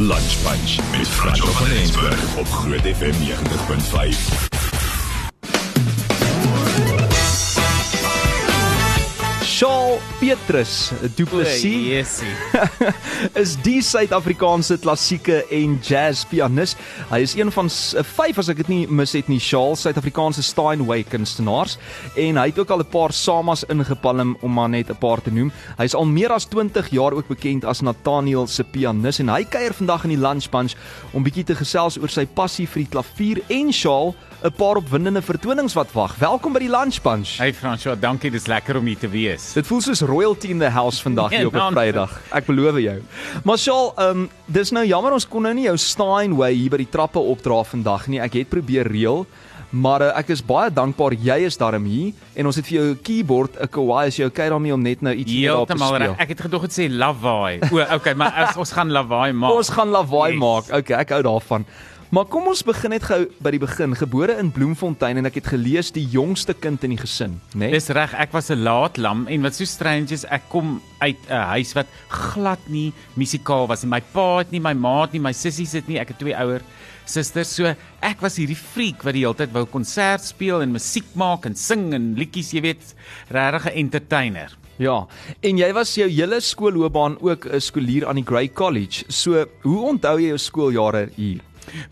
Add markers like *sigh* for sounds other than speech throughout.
Lunch Punch met Frans van Rensburg op Groot FM 90.5. Shaal Petrus Du Plessis *laughs* is die Suid-Afrikaanse klassieke en jazz pianis. Hy is een van s- eh, vyf as ek dit nie mis het nie, Shaal Suid-Afrikaanse Steinway kunstenaars en hy het ook al 'n paar samas ingepalm om maar net 'n paar te noem. Hy is al meer as 20 jaar ook bekend as Nathaniel se pianis en hy kuier vandag in die Lunch Bunch om bietjie te gesels oor sy passie vir die klavier en Shaal 'n paar opwindende vertonings wat wag. Welkom by die Lunch Bunch. Hey François, dankie, dis lekker om hier te wees. Dit voel soos royalty in the house vandag hier op 'n Ja, Vrydag. Ek beloof jou. Maar Shaal, ehm um, dis nou jammer ons kon nou nie jou Steinway hier by die trappe opdra vandag nie. Ek het probeer reël, maar uh, ek is baie dankbaar jy is daarom hier en ons het vir jou 'n keyboard, 'n Kawai as jy okay daarmee om net nou iets hier daarop te speel. reg. Ek het gedog dit sê lawaai. O, okay, maar as ons gaan lawaai *laughs* maak. Ons gaan lawaai Yes. maak. Okay, ek hou daarvan. Maar kom ons begin net gou by die begin. Gebore in Bloemfontein en ek het gelees die jongste kind in die gesin, né? Nee? Dis reg, ek was 'n laat lam en wat so strange is, ek kom uit 'n huis wat glad nie musikaal was nie. My pa het nie, my ma het nie, my sissies het nie. Ek het twee ouer susters. So ek was hierdie freak wat die hele tyd wou konsert speel en musiek maak en sing en liedjies, jy weet, regtig 'n entertainer. Ja, en jy was jou hele skoolloopbaan ook 'n skoolier aan die Grey College. So, hoe onthou jy jou skooljare hier?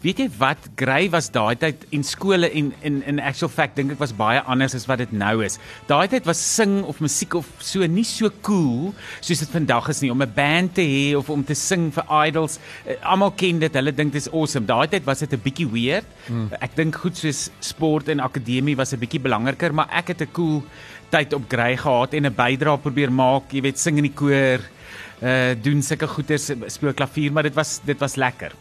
Weet jy wat Grey was daai tyd en skole en in in actual fact dink ek was baie anders as wat dit nou is. Daai tyd was sing of musiek of so nie so cool soos dit vandag is nie om 'n band te hê of om te sing vir idols. Uh, Almal ken dit, hulle dink dit is awesome. Daai tyd was dit 'n bietjie weird. Hmm. Ek dink goed soos sport en akademie was 'n bietjie belangriker, maar ek het 'n cool tyd op Grey gehad en 'n bydrae probeer maak, jy weet, sing in die koor, uh doen sulke goeters, speel klavier, maar dit was dit was lekker.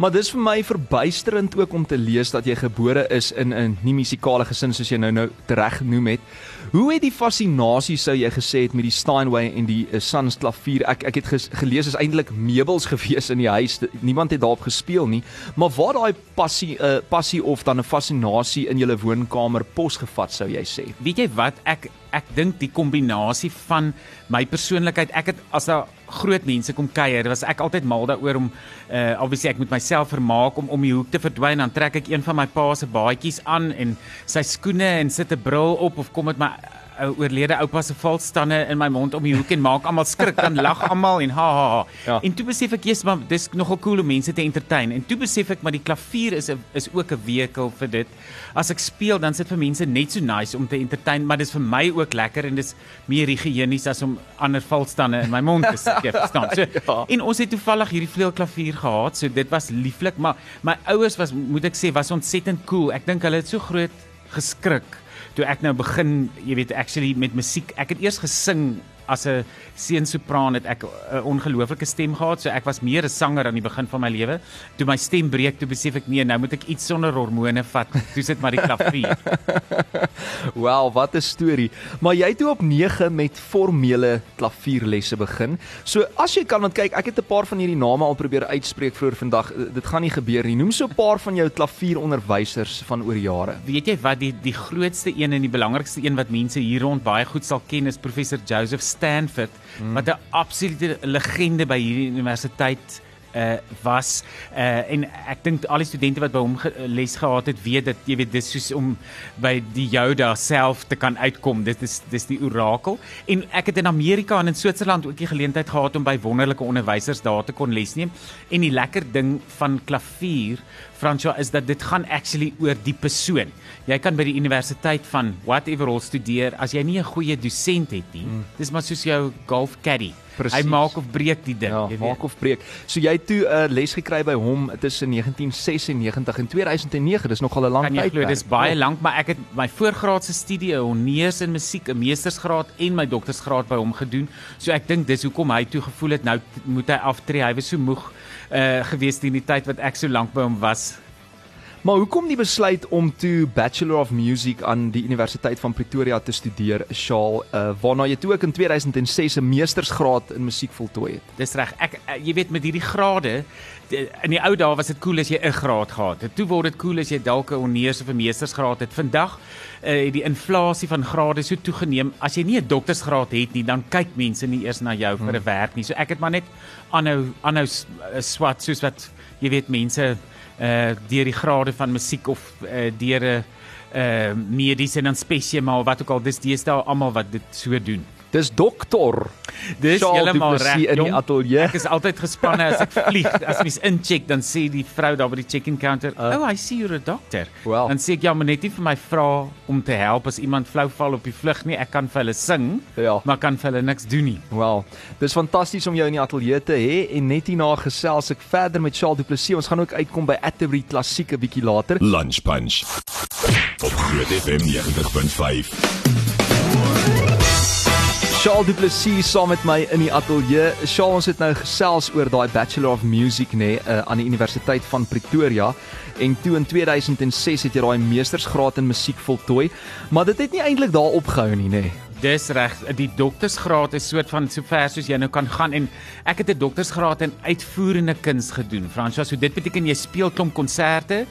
Maar dis vir my verbuisterend ook om te lees dat jy gebore is in 'n nie musikale gesin soos jy nou nou tereg genoem het. Hoe het die fascinasie sou jy gesê het met die Steinway en die uh, Sans klavier? Ek ek het ges, gelees is eintlik meubels *laughs* gewees in die huis. Niemand het daarop gespeel nie. Maar waar daai passie 'n uh, passie of dan 'n fascinasie in jou woonkamer posgevat sou jy sê? Weet jy wat ek ek dink die kombinasie van my persoonlikheid ek het as daar groot mense kom kuier was ek altyd mal daaroor om uh obviously ek moet myself vermaak om om die hoek te verdwyn. Dan trek ek een van my pa se baadjies aan en sy skoene en sit 'n bril op of kom met my ou oorlede oupa se valstande in my mond om die hoek en maak almal skrik dan lag almal en ha ha ha. Ja. En toe besef ek jy's maar dis nogal cool om mense te entertain en toe besef ek maar die klavier is 'n is ook 'n vehikel vir dit. As ek speel dan sit vir mense net so nice om te entertain, maar dis vir my ook lekker en dis meer higiënies as om ander valstande in my mond te sit, jy verstaan. So, *laughs* Ja. En ons het toevallig hierdie vleuelklavier gehad, so dit was lieflik, maar my ouers was moet ek sê was ontsettend cool. Ek dink hulle het so groot geskrik toe ek nou begin, jy weet, actually met musiek. Ek het eers gesing as 'n seunsopraan het ek 'n ongelooflike stem gehad, so ek was meer 'n sanger aan die begin van my lewe. Toe my stem breek, toe besef ek nee, nou moet ek iets sonder hormone vat. Toe sit maar die klavier. *laughs* Wel, wat 'n storie. Maar jy het toe op 9 met formele klavierlesse begin. So as jy kan want kyk, ek het 'n paar van hierdie name al probeer uitspreek vroeër vandag. Eh, Dit gaan nie gebeur nie. Noem so 'n paar van jou klavieronderwysers van oor jare. Weet jy wat die die grootste een en die belangrikste een wat mense hier rond baie goed sal ken is professor Joseph Stanford hmm. wat 'n absolute legende by hierdie universiteit uh was uh en ek dink al die studente wat by hom ge les gehad het weet dat jy weet dis soos om by die Yoda self te kan uitkom dit is dis die orakel en ek het in Amerika en in Switserland ook die geleentheid gehad om by wonderlike onderwysers daar te kon les neem en die lekker ding van klavier Franswa is dat dit gaan actually oor die persoon. Jy kan by die universiteit van whatever al studeer as jy nie 'n goeie dosent het nie. Mm. Dis maar soos jou golf caddy. Precies. Hy maak of breek die ding, Ja, jy weet. maak of breek. So jy het toe 'n uh, les gekry by hom tussen 1996 en 2009. Dis nogal 'n lang Kan jy tyd. glo dis baie lank, maar ek het my voorgraadse studie, 'n honneurs in musiek, 'n meestersgraad en my doktorsgraad by hom gedoen. So ek dink dis hoekom hy toe gevoel het nou moet hy aftree. Hy was so moeg uh gewees teen die tyd wat ek so lank by hom was. Maar hoekom die besluit om toe Bachelor of Music aan die Universiteit van Pretoria te studeer, Shaal, uh, waarna jy toe ook in 2006 'n meestersgraad in musiek voltooi het? Dis reg. Ek uh, jy weet met hierdie grade in die ou dae was dit cool as jy 'n graad gehad het. Toe word dit cool as jy dalk 'n honneurs of 'n meestersgraad het. Vandag uh, die inflasie van grade so toegeneem. As jy nie 'n doktorsgraad het nie, dan kyk mense nie eers na jou hmm. vir 'n werk nie. So ek het maar net aanhou aanhou swat soos wat jy weet mense uh deur die grade van musiek of uh, deur 'n uh mediese en dan spesiaal wat ook al dis deesdae almal wat dit so doen. Dis dokter. Dis heeltemal reg in die ateljee. Ek is altyd gespanne as ek vlieg. As mens incheck, dan sê die vrou daar by die check-in counter, uh, "Oh, I see you're a doctor." Well. Dan sê ek ja, maar net nie vir my vra om te help as iemand flou val op die vlug nie. Ek kan vir hulle sing, ja. maar kan vir hulle niks doen nie. Wel, dis fantasties om jou in die ateljee te hê en net hierna gesels ek verder met Charles Du Plessis. Ons gaan ook uitkom by Atterbury Klassieke bietjie later. Lunch Punch. Op Groot FM 90.5. Charles Du Plessis saam met my in die ateljee. Charles, ons het nou gesels oor daai Bachelor of Music nê nee, uh, aan die Universiteit van Pretoria en toe in 2006 het jy daai meestersgraad in musiek voltooi, maar dit het nie eintlik daar opgehou nie nê. Nee. Dis reg, die doktorsgraad is soort van sover soos jy nou kan gaan en ek het 'n doktorsgraad in uitvoerende kuns gedoen. Franswa, so dit beteken jy speel klomp konserte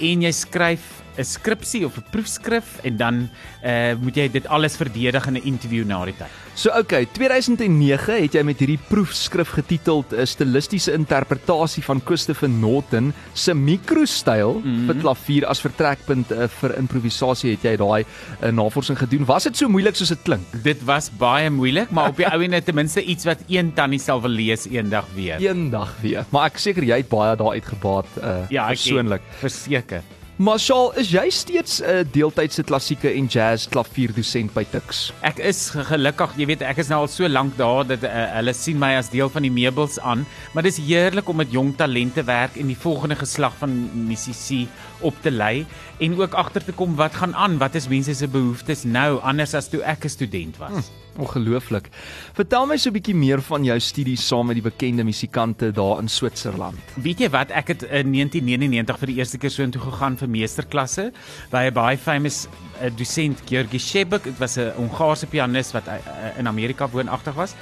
en jy skryf 'n skripsie of 'n proefskrif en dan uh, moet jy dit alles verdedig in 'n onderhoud na die tyd. So oké, okay, 2009 het jy met hierdie proefskrif getiteld 'n stilistiese interpretasie van Christopher Norton se mikrostyl mm -hmm. vir klavier as vertrekpunt uh, vir improvisasie het jy daai uh, navorsing gedoen. Was dit so moeilik soos dit klink? Dit was baie moeilik, maar op die ou en ten minste iets wat een tannie sal wil lees eendag weer. Eendag weer. Maar ek seker jy het baie daar uitgebaat uh, ja, persoonlik. Verseker. Marshall, is jy steeds 'n uh, deeltydse klassieke en jazz klavierdosent by Tuks? Ek is gelukkig, jy weet, ek is nou al so lank daar dat uh, hulle sien my as deel van die meubels aan, maar dis heerlik om met jong talente werk en die volgende geslag van musisi op te lei en ook agter te kom wat gaan aan, wat is mense se behoeftes nou anders as toe ek 'n student was. Hm. Ongelooflik. Vertel my so 'n bietjie meer van jou studies saam met die bekende musikante daar in Switserland. Weet jy wat, ek het in 1999 vir die eerste keer so intoe gegaan vir meesterklasse by 'n baie famous uh, dosent Georgi Shebek. Dit was 'n Hongaarse pianis wat uh, in Amerika woonagtig was.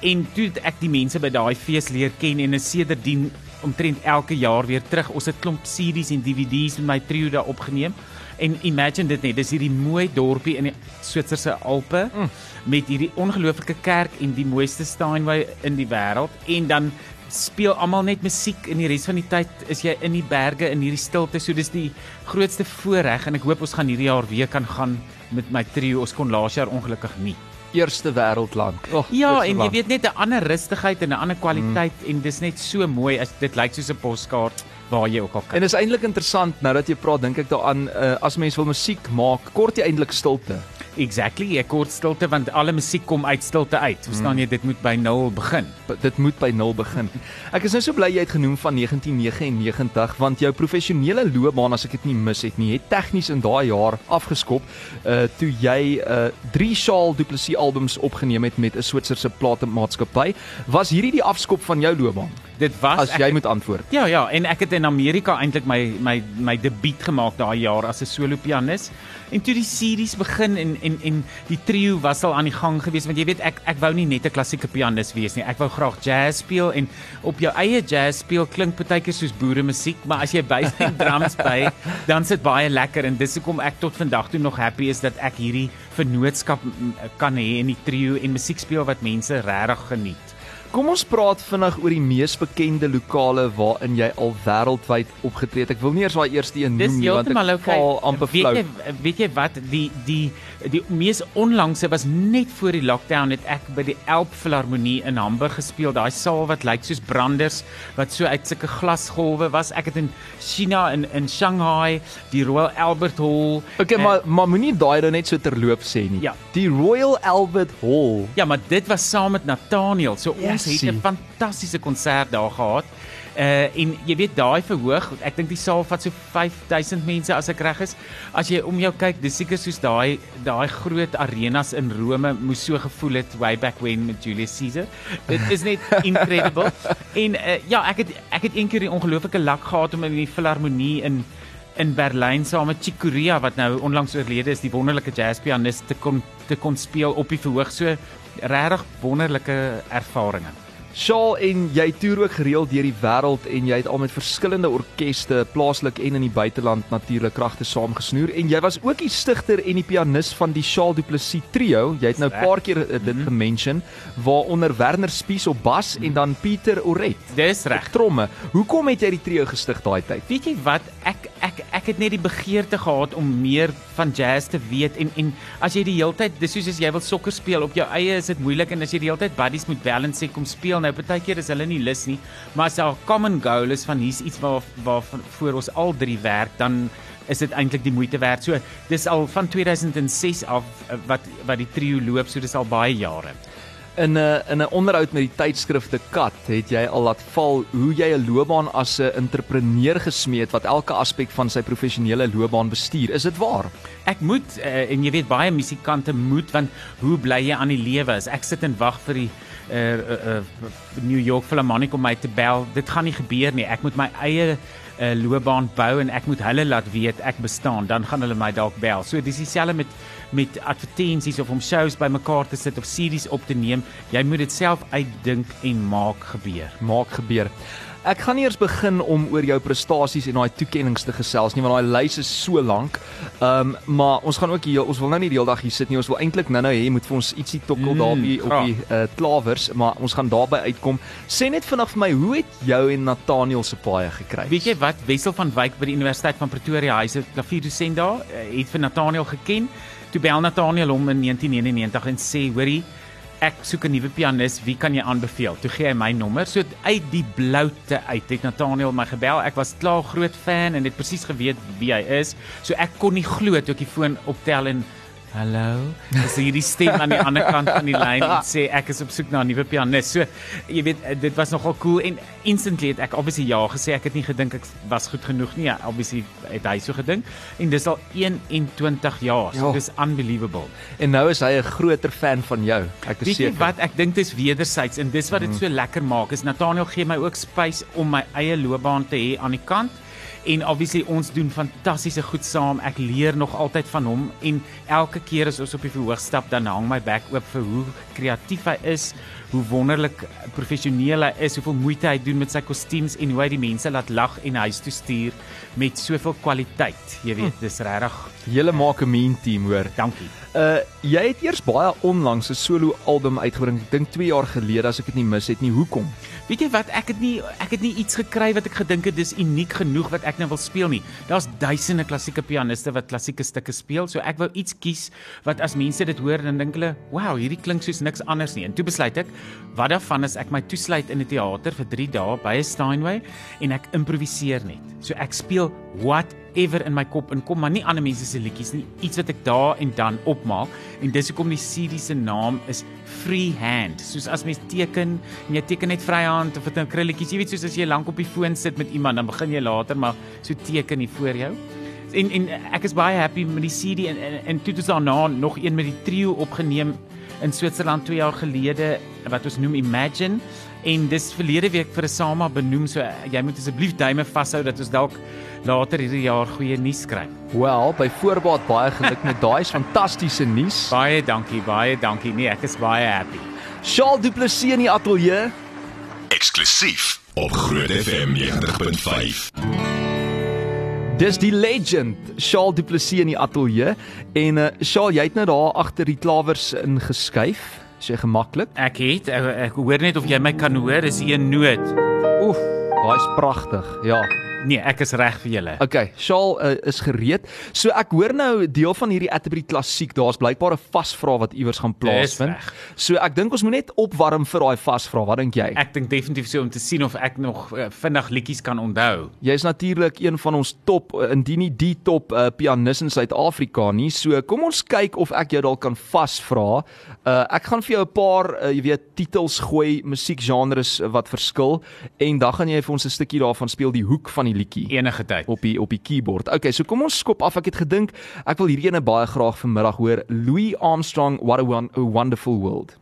En toe het ek die mense by daai fees leer ken en is sedertdien omtrent elke jaar weer terug. Ons het klomp CD's en DVD's met my trio daar opgeneem. En imagine dit net, dis hierdie mooi dorpie in die Switserse Alpe mm. met hierdie ongelooflike kerk en die mooiste Steinway in die wêreld en dan speel almal net musiek en die res van die tyd is jy in die berge in hierdie stilte. So dis die grootste voorreg en ek hoop ons gaan hierdie jaar weer kan gaan met my trio. Ons kon laas jaar ongelukkig nie eerste wêreldland. Oh, ja, en jy weet net 'n ander rustigheid en 'n ander kwaliteit mm. en dis net so mooi as dit lyk soos 'n poskaart waar jy ook al kyk. En is eintlik interessant nou dat jy praat, dink ek daaraan uh, as mens wil musiek maak, kort jy eintlik stilte. Exactly, ek kort stilte want alle musiek kom uit stilte uit. Verstaan jy, dit moet by 0 begin. B dit moet by 0 begin. Ek is nou so bly jy het genoem van 1999 want jou professionele loopbaan as ek dit nie mis het nie, het tegnies in daai jaar afgeskop uh toe jy uh drie Shaal Du Plessis albums opgeneem het met 'n Switserse platenmaatskappy. Was hierdie die afskop van jou loopbaan? Dit was as jy ek, moet antwoord. Ja, ja, en ek het in Amerika eintlik my my my debuut gemaak daai jaar as 'n solo pianis. En toe die series begin en en en die trio was al aan die gang gewees want jy weet ek ek wou nie net 'n klassieke pianis wees nie. Ek wou graag jazz speel en op jou eie jazz speel klink partykeer soos boere musiek, maar as jy bystem drums by, *laughs* dan sit baie lekker en dis hoekom ek tot vandag toe nog happy is dat ek hierdie vennootskap kan hê in die trio en musiek speel wat mense regtig geniet. Kom ons praat vinnig oor die mees bekende lokale waarin jy al wêreldwyd opgetree het. Ek wil nie eers daai eerste een noem nie want ek val amper flou. Weet jy weet jy wat die die die mees onlangse was net voor die lockdown het ek by die Elb Filharmonie in Hamburg gespeel. Daai saal wat lyk soos branders wat so uit sulke glasgolwe was. Ek het in China in in Shanghai die Royal Albert Hall. Okay, uh, maar maar moenie daai dan net so terloop sê nie. Ja. Die Royal Albert Hall. Ja, maar dit was saam met Nathaniel. So yes. ons het 'n fantastiese konsert daar gehad. Uh en jy weet daai verhoog, ek dink die saal vat so 5000 mense as ek reg is. As jy om jou kyk, dis seker soos daai daai groot arenas in Rome moes so gevoel het way back when met Julius Caesar. Dit is net *laughs* incredible. en uh, ja, ek het ek het eendag die ongelooflike luck gehad om in die filharmonie in in Berlyn saam met Chick Corea wat nou onlangs oorlede is, die wonderlike jazzpianis te kon te kon speel op die verhoog. So regtig wonderlike ervarings. Shaal en jy toer ook gereeld deur die wêreld en jy het al met verskillende orkeste plaaslik en in die buiteland natuurlik kragte saamgesnoer en jy was ook die stigter en die pianis van die Shaal Du Plessis trio. Jy het nou 'n paar keer uh, dit mm -hmm. gemention waaronder Werner Spies op bas mm -hmm. en dan Pieter Oret. Dis reg. Tromme. Hoekom het jy die trio gestig daai tyd? Weet jy wat? Ek ek ek het net die begeerte gehad om meer van jazz te weet en en as jy die hele tyd dis soos as jy wil sokker speel op jou eie is dit moeilik en as jy die hele tyd buddies moet sê kom speel nou baie keer is hulle nie lus nie, maar as daar 'n common goal is van hier's iets waar waar voor ons al drie werk, dan is dit eintlik die moeite werd. So dis al van 2006 af eh, wat wat die trio loop, so dis al baie jare. In 'n in 'n onderhoud met die tydskrif The Cut het jy al laat val hoe jy 'n loopbaan as 'n entrepreneur gesmee het wat elke aspek van sy professionele loopbaan bestuur. Is dit waar? Ek moet uh, en jy weet baie musikante moet want hoe bly jy aan die lewe as ek sit en wag vir die uh, uh, uh, New York Philharmonic om my te bel. Dit gaan nie gebeur nie. Ek moet my eie uh, loopbaan bou en ek moet hulle laat weet ek bestaan. Dan gaan hulle my dalk bel. So dis dieselfde met met advertensies of om shows bymekaar te sit of series op te neem. Jy moet dit self uitdink en maak gebeur. Maak gebeur. Ek gaan nie eers begin om oor jou prestasies en daai toekenninge te gesels nie want daai lys is so lank. Ehm um, maar ons gaan ook hier ons wil nou nie die hele dag hier sit nie. Ons wil eintlik nou-nou hê moet vir ons ietsie tokkel mm, daarby op die uh, klawers, maar ons gaan daarby uitkom. Sê net vinnig vir my, hoe het jou en Nathaniel se paai gekry? Weet jy wat? Wessel van Wyk by die Universiteit van Pretoria, hy's 'n klavierdosent daar, uh, het vir Nathaniel geken. Toe bel Nathaniel hom in 1999 en sê, "Hoorie, ek soek 'n nuwe pianis, wie kan jy aanbeveel? Toe gee hy my nommer. So uit die bloute uit het Nathaniel my gebel. Ek was klaar groot fan en het presies geweet wie hy is. So ek kon nie glo toe ek die foon optel en Hallo. Dis hierdie stem aan die *laughs* ander kant van die lyn en sê ek is op soek na 'n nuwe pianis. So, jy weet, dit was nogal cool en instantly het ek obviously ja gesê. Ek het nie gedink ek was goed genoeg nie. Obviously het hy so gedink. En dis al 21 jaar. So, ja. dis unbelievable. En nou is hy 'n groter fan van jou. Ek is seker. Weet jy wat? Ek dink dit is wederzijds en dis wat dit mm. so lekker maak. Is Nathaniel gee my ook space om my eie loopbaan te hê aan die kant en obviously ons doen fantastiese goed saam. Ek leer nog altyd van hom en elke keer as ons op die verhoog stap dan hang my bek oop vir hoe kreatief hy is, hoe wonderlik professioneel hy is, hoeveel moeite hy doen met sy kostuums en hoe hy die mense laat lag en huis toe stuur met soveel kwaliteit. Jy weet, hm. dis regtig. Julle maak 'n mean team, hoor. Dankie. Uh jy het eers baie onlangs 'n solo album uitgebring. Ek dink 2 jaar gelede as ek dit nie mis het nie. Hoekom? Weet jy wat? Ek het nie ek het nie iets gekry wat ek gedink het dis uniek genoeg wat ek nou wil speel nie. Daar's duisende klassieke pianiste wat klassieke stukke speel, so ek wou iets kies wat as mense dit hoor dan dink hulle, "Wow, hierdie klink soos niks anders nie." En toe besluit ek, wat daarvan is ek my toesluit in 'n teater vir 3 dae by 'n Steinway en ek improviseer net. So ek speel whatever in my kop en kom maar nie ander mense se liedjies nie, iets wat ek daar en dan opmaak en dis hoekom die CD se naam is Freehand. Soos as mens teken en jy teken net vryhand of dit nou krulletjies, jy weet soos as jy lank op die foon sit met iemand, dan begin jy later maar so teken hier voor jou. En en ek is baie happy met die CD en en, en toe het ons daarna nog een met die trio opgeneem in Switserland 2 jaar gelede wat ons noem Imagine en dis verlede week vir 'n Sama benoem so jy moet asseblief duime vashou dat ons dalk later hierdie jaar goeie nuus kry. Wel, by voorbaat baie geluk met daai fantastiese nuus. *laughs* Baie dankie, baie dankie. Nee, ek is baie happy. Charles Du Plessis in die ateljee. Eksklusief op Groot FM 90.5. Dis die legend Charles Du Plessis in die ateljee en uh, Charles jy het nou daar agter die klawers ingeskuif. Is jy gemaklik? Ek het ek, ek hoor net of jy my kan hoor, is hier 'n noot. Oef, baie pragtig. Ja. Nee, ek is reg vir julle. Okay, Shaal uh, is gereed. So ek hoor nou deel van hierdie Atterbury klassiek, daar's blykbaar 'n vasvra wat iewers gaan plaasvind. So ek dink ons moet net opwarm vir daai vasvra. Wat dink jy? Ek dink definitief so om te sien of ek nog uh, vinnig liedjies kan onthou. Jy's natuurlik een van ons top uh, indien nie die top uh, pianis in Suid-Afrika nie. So kom ons kyk of ek jou dalk kan vasvra. Uh, ek gaan vir jou 'n paar, uh, jy weet, titels gooi, musiekgenres wat verskil en dan gaan jy vir ons 'n stukkie daarvan speel die hoek van die liedjie enige tyd op die op die keyboard. Okay, so kom ons skop af. Ek het gedink ek wil hierdie ene baie graag vanmiddag hoor. Louis Armstrong, What a, one, a Wonderful World.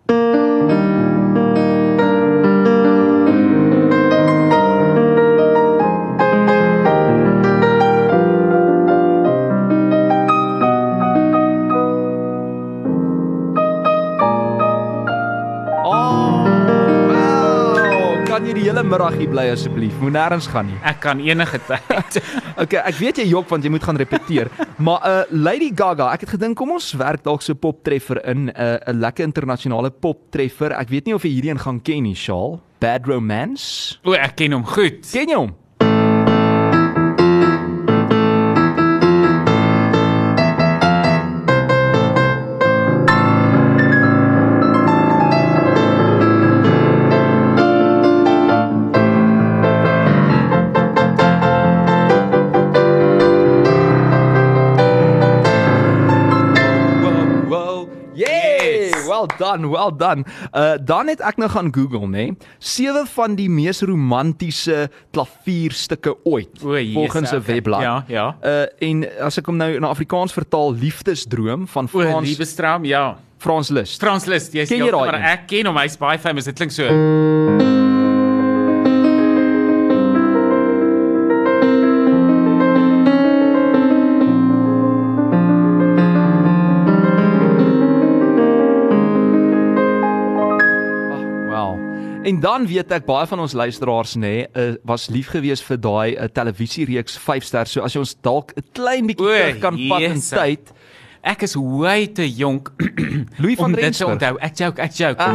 Middag hier bly asseblief. Moet nêrens gaan nie. Ek kan enige tyd. *laughs* Okay, ek weet jy jok want jy moet gaan repeteer. maar uh Lady Gaga, ek het gedink kom ons werk dalk so poptreffer in 'n uh, 'n lekker internasionale poptreffer. Ek weet nie of jy hierdie een gaan ken nie, Shaal. Bad Romance. o, ek ken hom goed. Ken jy hom? Done, well done. Uh dan het ek nou gaan Google, nê. Sewe van die mees romantiese klavierstukke ooit O, Jesus, volgens 'n okay. webblad. Ja, ja. Uh en as ek hom nou na Afrikaans vertaal, Liefdesdroom van O, Frans Liebestraum, ja. Frans Liszt. Frans Liszt, jy's jy maar ek ken hom, hy's baie famous. Dit klink so. Wel. En dan weet ek baie van ons luisteraars nê, uh, was lief gewees vir daai uh, televisiereeks 5 ster. So as jy ons dalk 'n klein bietjie terug kan vat in tyd. Ek is way te jonk *clears throat* Louis van om dit te Rensburg. onthou. Ek joke, ek joke. Ah,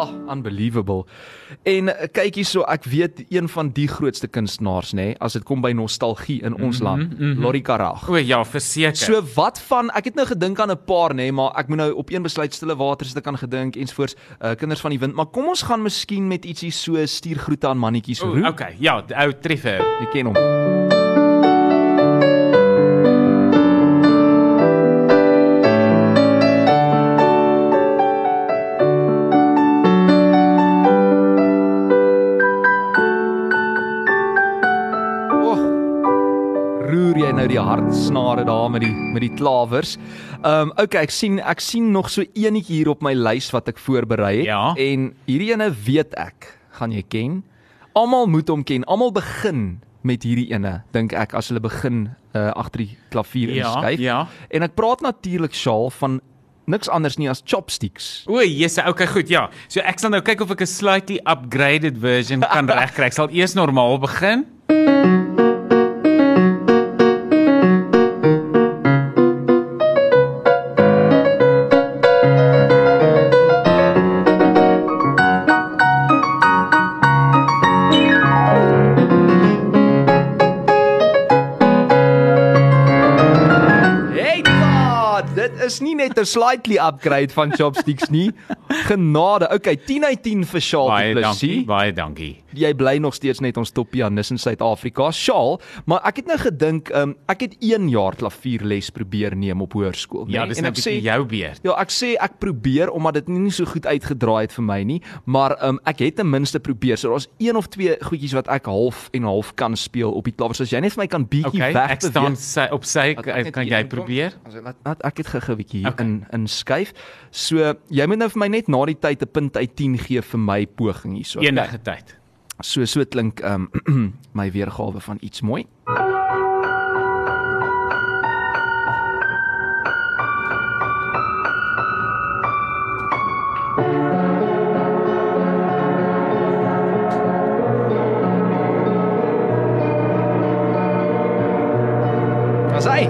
Oh, *laughs* unbelievable. En uh, kyk hierso, ek weet een van die grootste kunstenaars nê, as dit kom by nostalgie in ons land, mm -hmm. Lori Karag. O ja, verseker. So wat van ek het nou gedink aan 'n paar nê, maar ek moet nou op een besluit stille waters het ek aan gedink ensvoorts uh, kinders van die wind, maar kom ons gaan miskien met ietsie so stuur groete aan mannetjies roep. okay, ja, ou treffer. Jy ken hom. Hartsnare daar met die met die klawers. Ehm um, okay, ek sien ek sien nog so eenetjie hier op my lys wat ek voorberei het Ja. en hierdie ene weet ek, gaan jy ken. Almal moet hom ken. Almal begin met hierdie ene, dink ek as hulle begin uh, agter die klavier Ja, inskuif. ja. En ek praat natuurlik Shaal van niks anders nie as chopsticks. O, Jesus, okay, goed, ja. So ek sal nou kyk of ek 'n slightly upgraded version kan *laughs* regkry. Ek sal eers normaal begin. Net 'n slightly upgrade van *laughs* chopsticks nie. Genade. Okay, 10 uit 10 vir Shaal Baie Du dankie, Plessis. baie dankie. Jy bly nog steeds net ons top pianis in Suid-Afrika, Shaal, maar ek het nou gedink, um, ek het 1 jaar klavierles probeer neem op hoërskool, Ja, nee? dis en nou ek bietjie jou beurt. Ja, ek sê ek probeer omdat dit nie so goed uitgedraai het vir my nie, maar um, ek het ten minste probeer. So daar's een of twee goedjies wat ek half en half kan speel op die klawer. So as jy net vir my kan bietjie Okay, weg ek staan sy, op sy ek net kan hier jy probeer? As ek laat, laat ek dit gou-gou 'n bietjie hier Okay. in in skuif. So jy moet nou vir my net na die tyd 'n punt uit 10 gee vir my poging hierso. Enige tyd. So so klink um *clears throat* my weergawe van iets mooi. As hy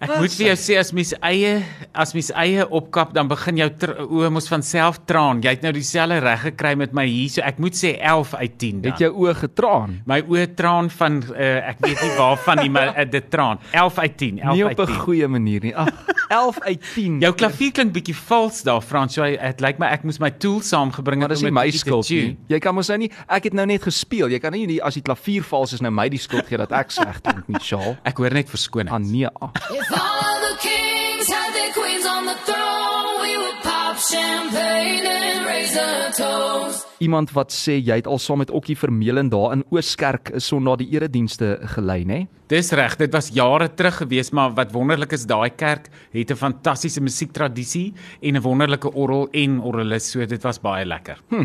Ek moet vir jou sê as mens eie as mens eie opkap dan begin jou oë mos van self traan. Jy het nou dieselfde reg gekry met my hier, so ek moet sê 11 uit 10 dan. het jou oë getraan. My oë traan van uh, ek weet nie waarvan nie, maar uh, dit traan. 11 uit 10, 11 Nie uit op 'n 10. goeie manier nie. Ag, 11 uit 10. Jou klavier klink bietjie vals daar, Frans. So dit lyk my ek moes my tool saamgebring het nie om dit my skuld nie. Jy kan mos nou nie ek het nou net gespeel. Jy kan nie as die klavier vals is nou my die skuld gee dat ek sleg klink nie, Shaal. Ek hoor net verskoning. Ah nee. ah. Iemand wat sê jy het al saam met Okkie Vermeulen daar in Ooskerk Sondag die eredienste gelei, nê? Dis reg, dit was jare terug gewees, maar wat wonderlik is, daai kerk het 'n fantastiese musiektradisie en 'n wonderlike orgel en orgelis, so dit was baie lekker. Hm.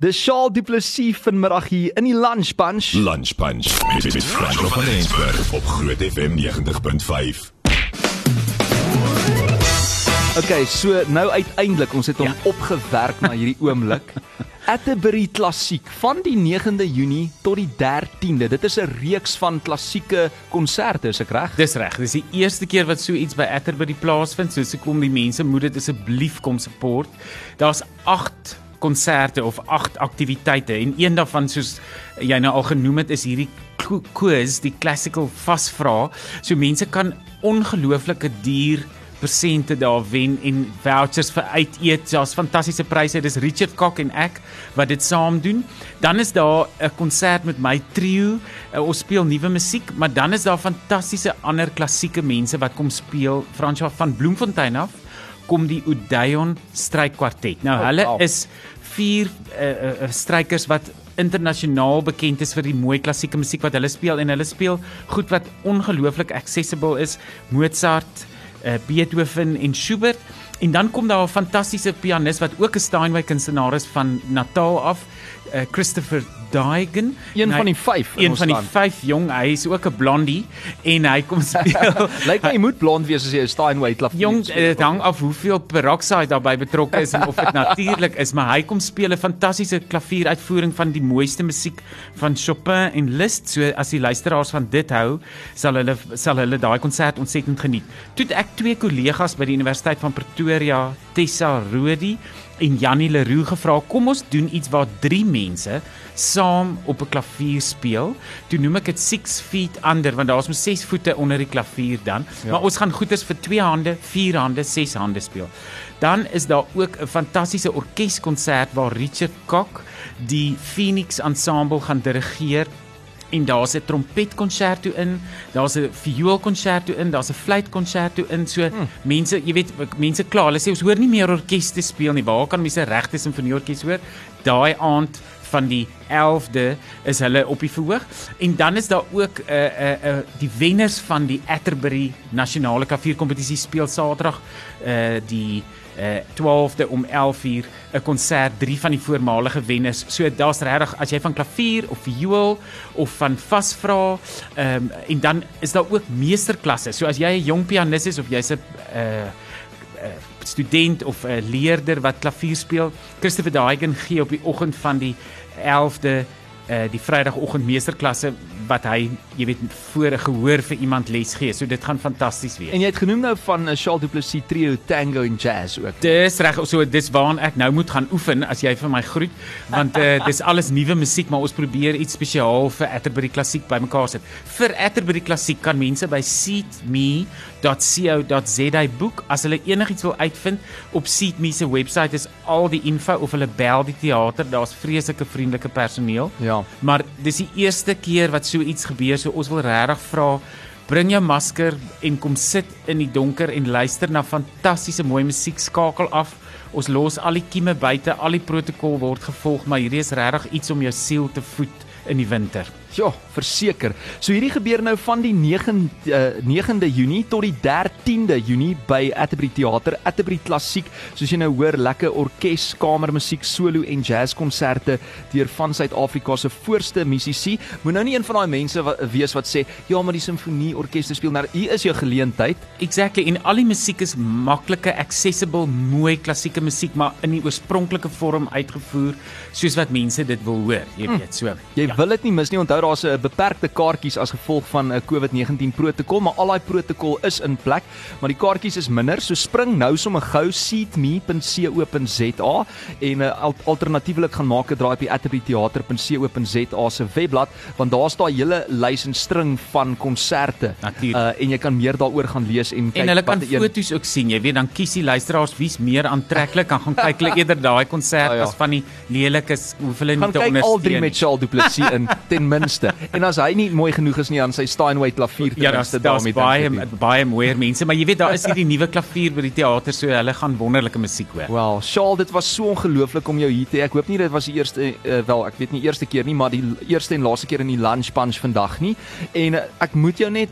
Dis Charles Du Plessis vanmiddag hier in die Lunch Bunch. Lunch Punch met, met Franco van Eensberg op Groot FM 90.5. Okay, so nou uiteindelik ons het hom ja. opgewerk na hierdie oomblik. *laughs* Atterbury Klassiek van die 9de Junie tot die 13de. Dit is 'n reeks van klassieke konserte, is ek reg? Dis reg. Dis die eerste keer wat so iets by Atterbury plaasvind. So se kom die mense moet dit asseblief kom support. Daar's 8 konserte of 8 aktiwiteite en een daarvan soos jy nou al genoem het is hierdie quiz, die classical vasvra. So mense kan ongelooflike duur persente daar wen en vouchers vir uiteet. Daar's fantastiese pryse. Dis Richard Kok en ek wat dit saam doen. Dan is daar 'n konsert met my trio. Uh, ons speel nuwe musiek, maar dan is daar fantastiese ander klassieke mense wat kom speel. Fransja van Bloemfontein af kom die Odeon strykwartet. Nou hulle oh, is vier uh, uh, strykers wat internasionaal bekend is vir die mooi klassieke musiek wat hulle speel en hulle speel goed wat ongelooflik accessible is. Mozart, uh, Beethoven en Schubert. En dan kom daar 'n fantastiese pianis wat ook 'n Steinway kunstenaar is van Natal af, uh, Christopher Daigen, een hy, van die 5. Een van die 5 jong, hy is ook 'n blondie en hy kom *laughs* speel. Lyk my hy moet blond wees as jy 'n Steinway klavier. Jong, *laughs* dit hang af hoeveel peroxide daarbey betrokke is en of dit natuurlik is, maar hy kom speel 'n fantastiese klavieruitvoering van die mooiste musiek van Chopin en Liszt. So as die luisteraars van dit hou, sal hulle sal hulle daai konsert ontsettend geniet. Toe ek twee kollegas by die Universiteit van Pretoria, Tessa Rodi en Jannie Leroux gevra kom ons doen iets waar drie mense saam op 'n klavier speel. Toe noem ek dit 6 feet under want daar's mos 6 voete onder die klavier dan. Ja. Maar ons gaan goeders vir 2 hande, 4 hande, 6 hande speel. Dan is daar ook 'n fantastiese orkeskonsert waar Richard Kok die Phoenix Ensemble gaan dirigeer en daar's 'n trompetkonserto in, daar's 'n vioolkonserto in, daar's 'n fluitkonserto in. So hmm. mense, jy weet, mense kla, hulle sê ons hoor nie meer orkeste speel nie. Waar kan mense regte simfonieorkes hoor? Daai aand van die 11de is hulle op die verhoog en dan is daar ook 'n uh, 'n uh, uh, die wenners van die Atterbury Nasionale Klavierkompetisie speel Saterdag uh die uh 12de om 11uur 'n konsert drie van die voormalige wenners. So daar's regtig as jy van klavier of viool of van vasvra, ehm um, en dan is daar ook meesterklasse. So as jy 'n jong pianis is of jy's 'n uh student of 'n leerder wat klavier speel, Christopher Daigen gee op die oggend van die 11de uh die Vrydagoggend meesterklasse wat hy, jy weet, voor 'n gehoor vir iemand les gee. So dit gaan fantasties wees. En jy het genoem nou van 'n uh, Charles Duplessis trio tango en jazz ook. Dis reg. So dis waaraan ek nou moet gaan oefen as jy vir my groet, want uh, *laughs* dis alles nuwe musiek, maar ons probeer iets spesiaal vir Atterbury Klassiek bymekaar sit. Vir Atterbury Klassiek kan mense by seatme.co.za boek as hulle enigiets wil uitvind op Seatme se webwerf is al die info of hulle bel die teater. Daar's vreeslike vriendelike personeel. Ja. Maar dis die eerste keer wat so iets gebeur. So ons wil regtig vra bring jou masker en kom sit in die donker en luister na fantastiese mooi musiek skakel af. Ons los al die kieme buite, al die protokol word gevolg, maar hierdie is regtig iets om jou siel te voed in die winter. Ja, verseker. So hierdie gebeur nou van die 9 uh, 9de Junie tot die 13de Junie by Atterbury Theater, Atterbury Klassiek. Soos jy nou hoor, lekker orkes, kamermusiek, solo en jazzkonserte deur van Suid-Afrika se voorste musisi. Moet nou nie een van daai mense wat wees wat sê, "Ja, maar die simfonieorkeste speel nou. Hier is jou geleentheid." Exactly. En al die musiek is maklike, accessible, mooi klassieke musiek, maar in die oorspronklike vorm uitgevoer soos wat mense dit wil hoor, jy hm. weet so. Jy ja. *laughs* wil dit nie mis nie. Onthou daar's 'n beperkte kaartjies as gevolg van 'n COVID-19 protokol, maar al daai protokol is in plek, maar die kaartjies is minder. So spring nou sommer gou seatme.co.za en uh, alternatiefelik gaan maak 'n draai op die atterburytheater.co.za se webblad, want daar staan 'n hele lys en string van konserte. Uh, en jy kan meer daaroor gaan lees en kyk en hulle kan foto's ook sien. Jy weet dan kies die luisteraars wie's meer aantreklik, kan gaan kyk hulle eerder daai konsert oh, *laughs* ja. as van die lelikes, hoef hulle nie gaan te ondersteun. Gaan kyk al drie met Charles Du Plessis in ten min tenminste. En as hy nie mooi genoeg is nie aan sy Steinway klavier Ja, daar's tenminste daar's daarmee baie dink ek nie. baie mooier mense, maar jy weet daar is hierdie nuwe klavier by die teater, so hulle gaan wonderlike musiek hoor. Wel, Shaal, dit was so ongelooflik om jou hier te hê. Ek hoop nie dit was die eerste uh, wel, ek weet nie eerste keer nie, maar die eerste en laaste keer in die lunch punch vandag nie. En uh, ek moet jou net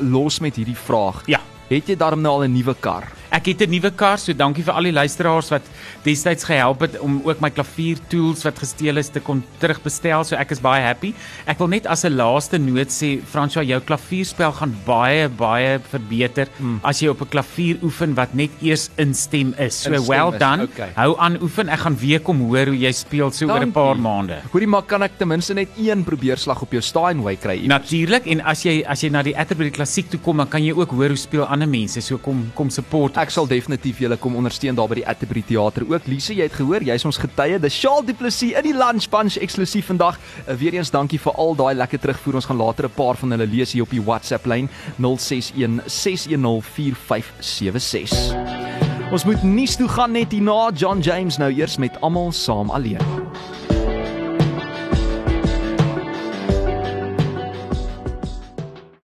los met hierdie vraag. Ja. Het jy darm nou al 'n nuwe kar? Ek het 'n nuwe kar, so dankie vir al die luisteraars wat destyds gehelp het om ook my klavier tools wat gesteel is te kon terugbestel. So ek is baie happy. Ek wil net as 'n laaste noot sê, Franswa, jou klavierspel gaan baie baie verbeter mm. as jy op 'n klavier oefen wat net eers instem is. So Instem well is, done. okay. Hou aan oefen. Ek gaan weer kom hoor hoe jy speel so oor 'n paar Dankie. maande. Hoorie maar kan ek ten minste net een probeerslag op jou Steinway kry? Natuurlik en as jy as jy na die Atterbury Klassiek toe kom, dan kan jy ook hoor hoe speel ander mense. So kom kom support. Ek sal definitief julle kom ondersteun daar by die Atterbury Theater ook. Lise, jy het gehoor, jy's ons getuie. Dis Shaal Plessis in die Lunch Punch eksklusief vandag. Uh, Weereens dankie vir al daai lekker terugvoer. Ons gaan later 'n paar van hulle lees hier op die WhatsApp lyn 061 610 4576. Ons moet nuus toe gaan net hierna John James nou eers met almal saam alleen.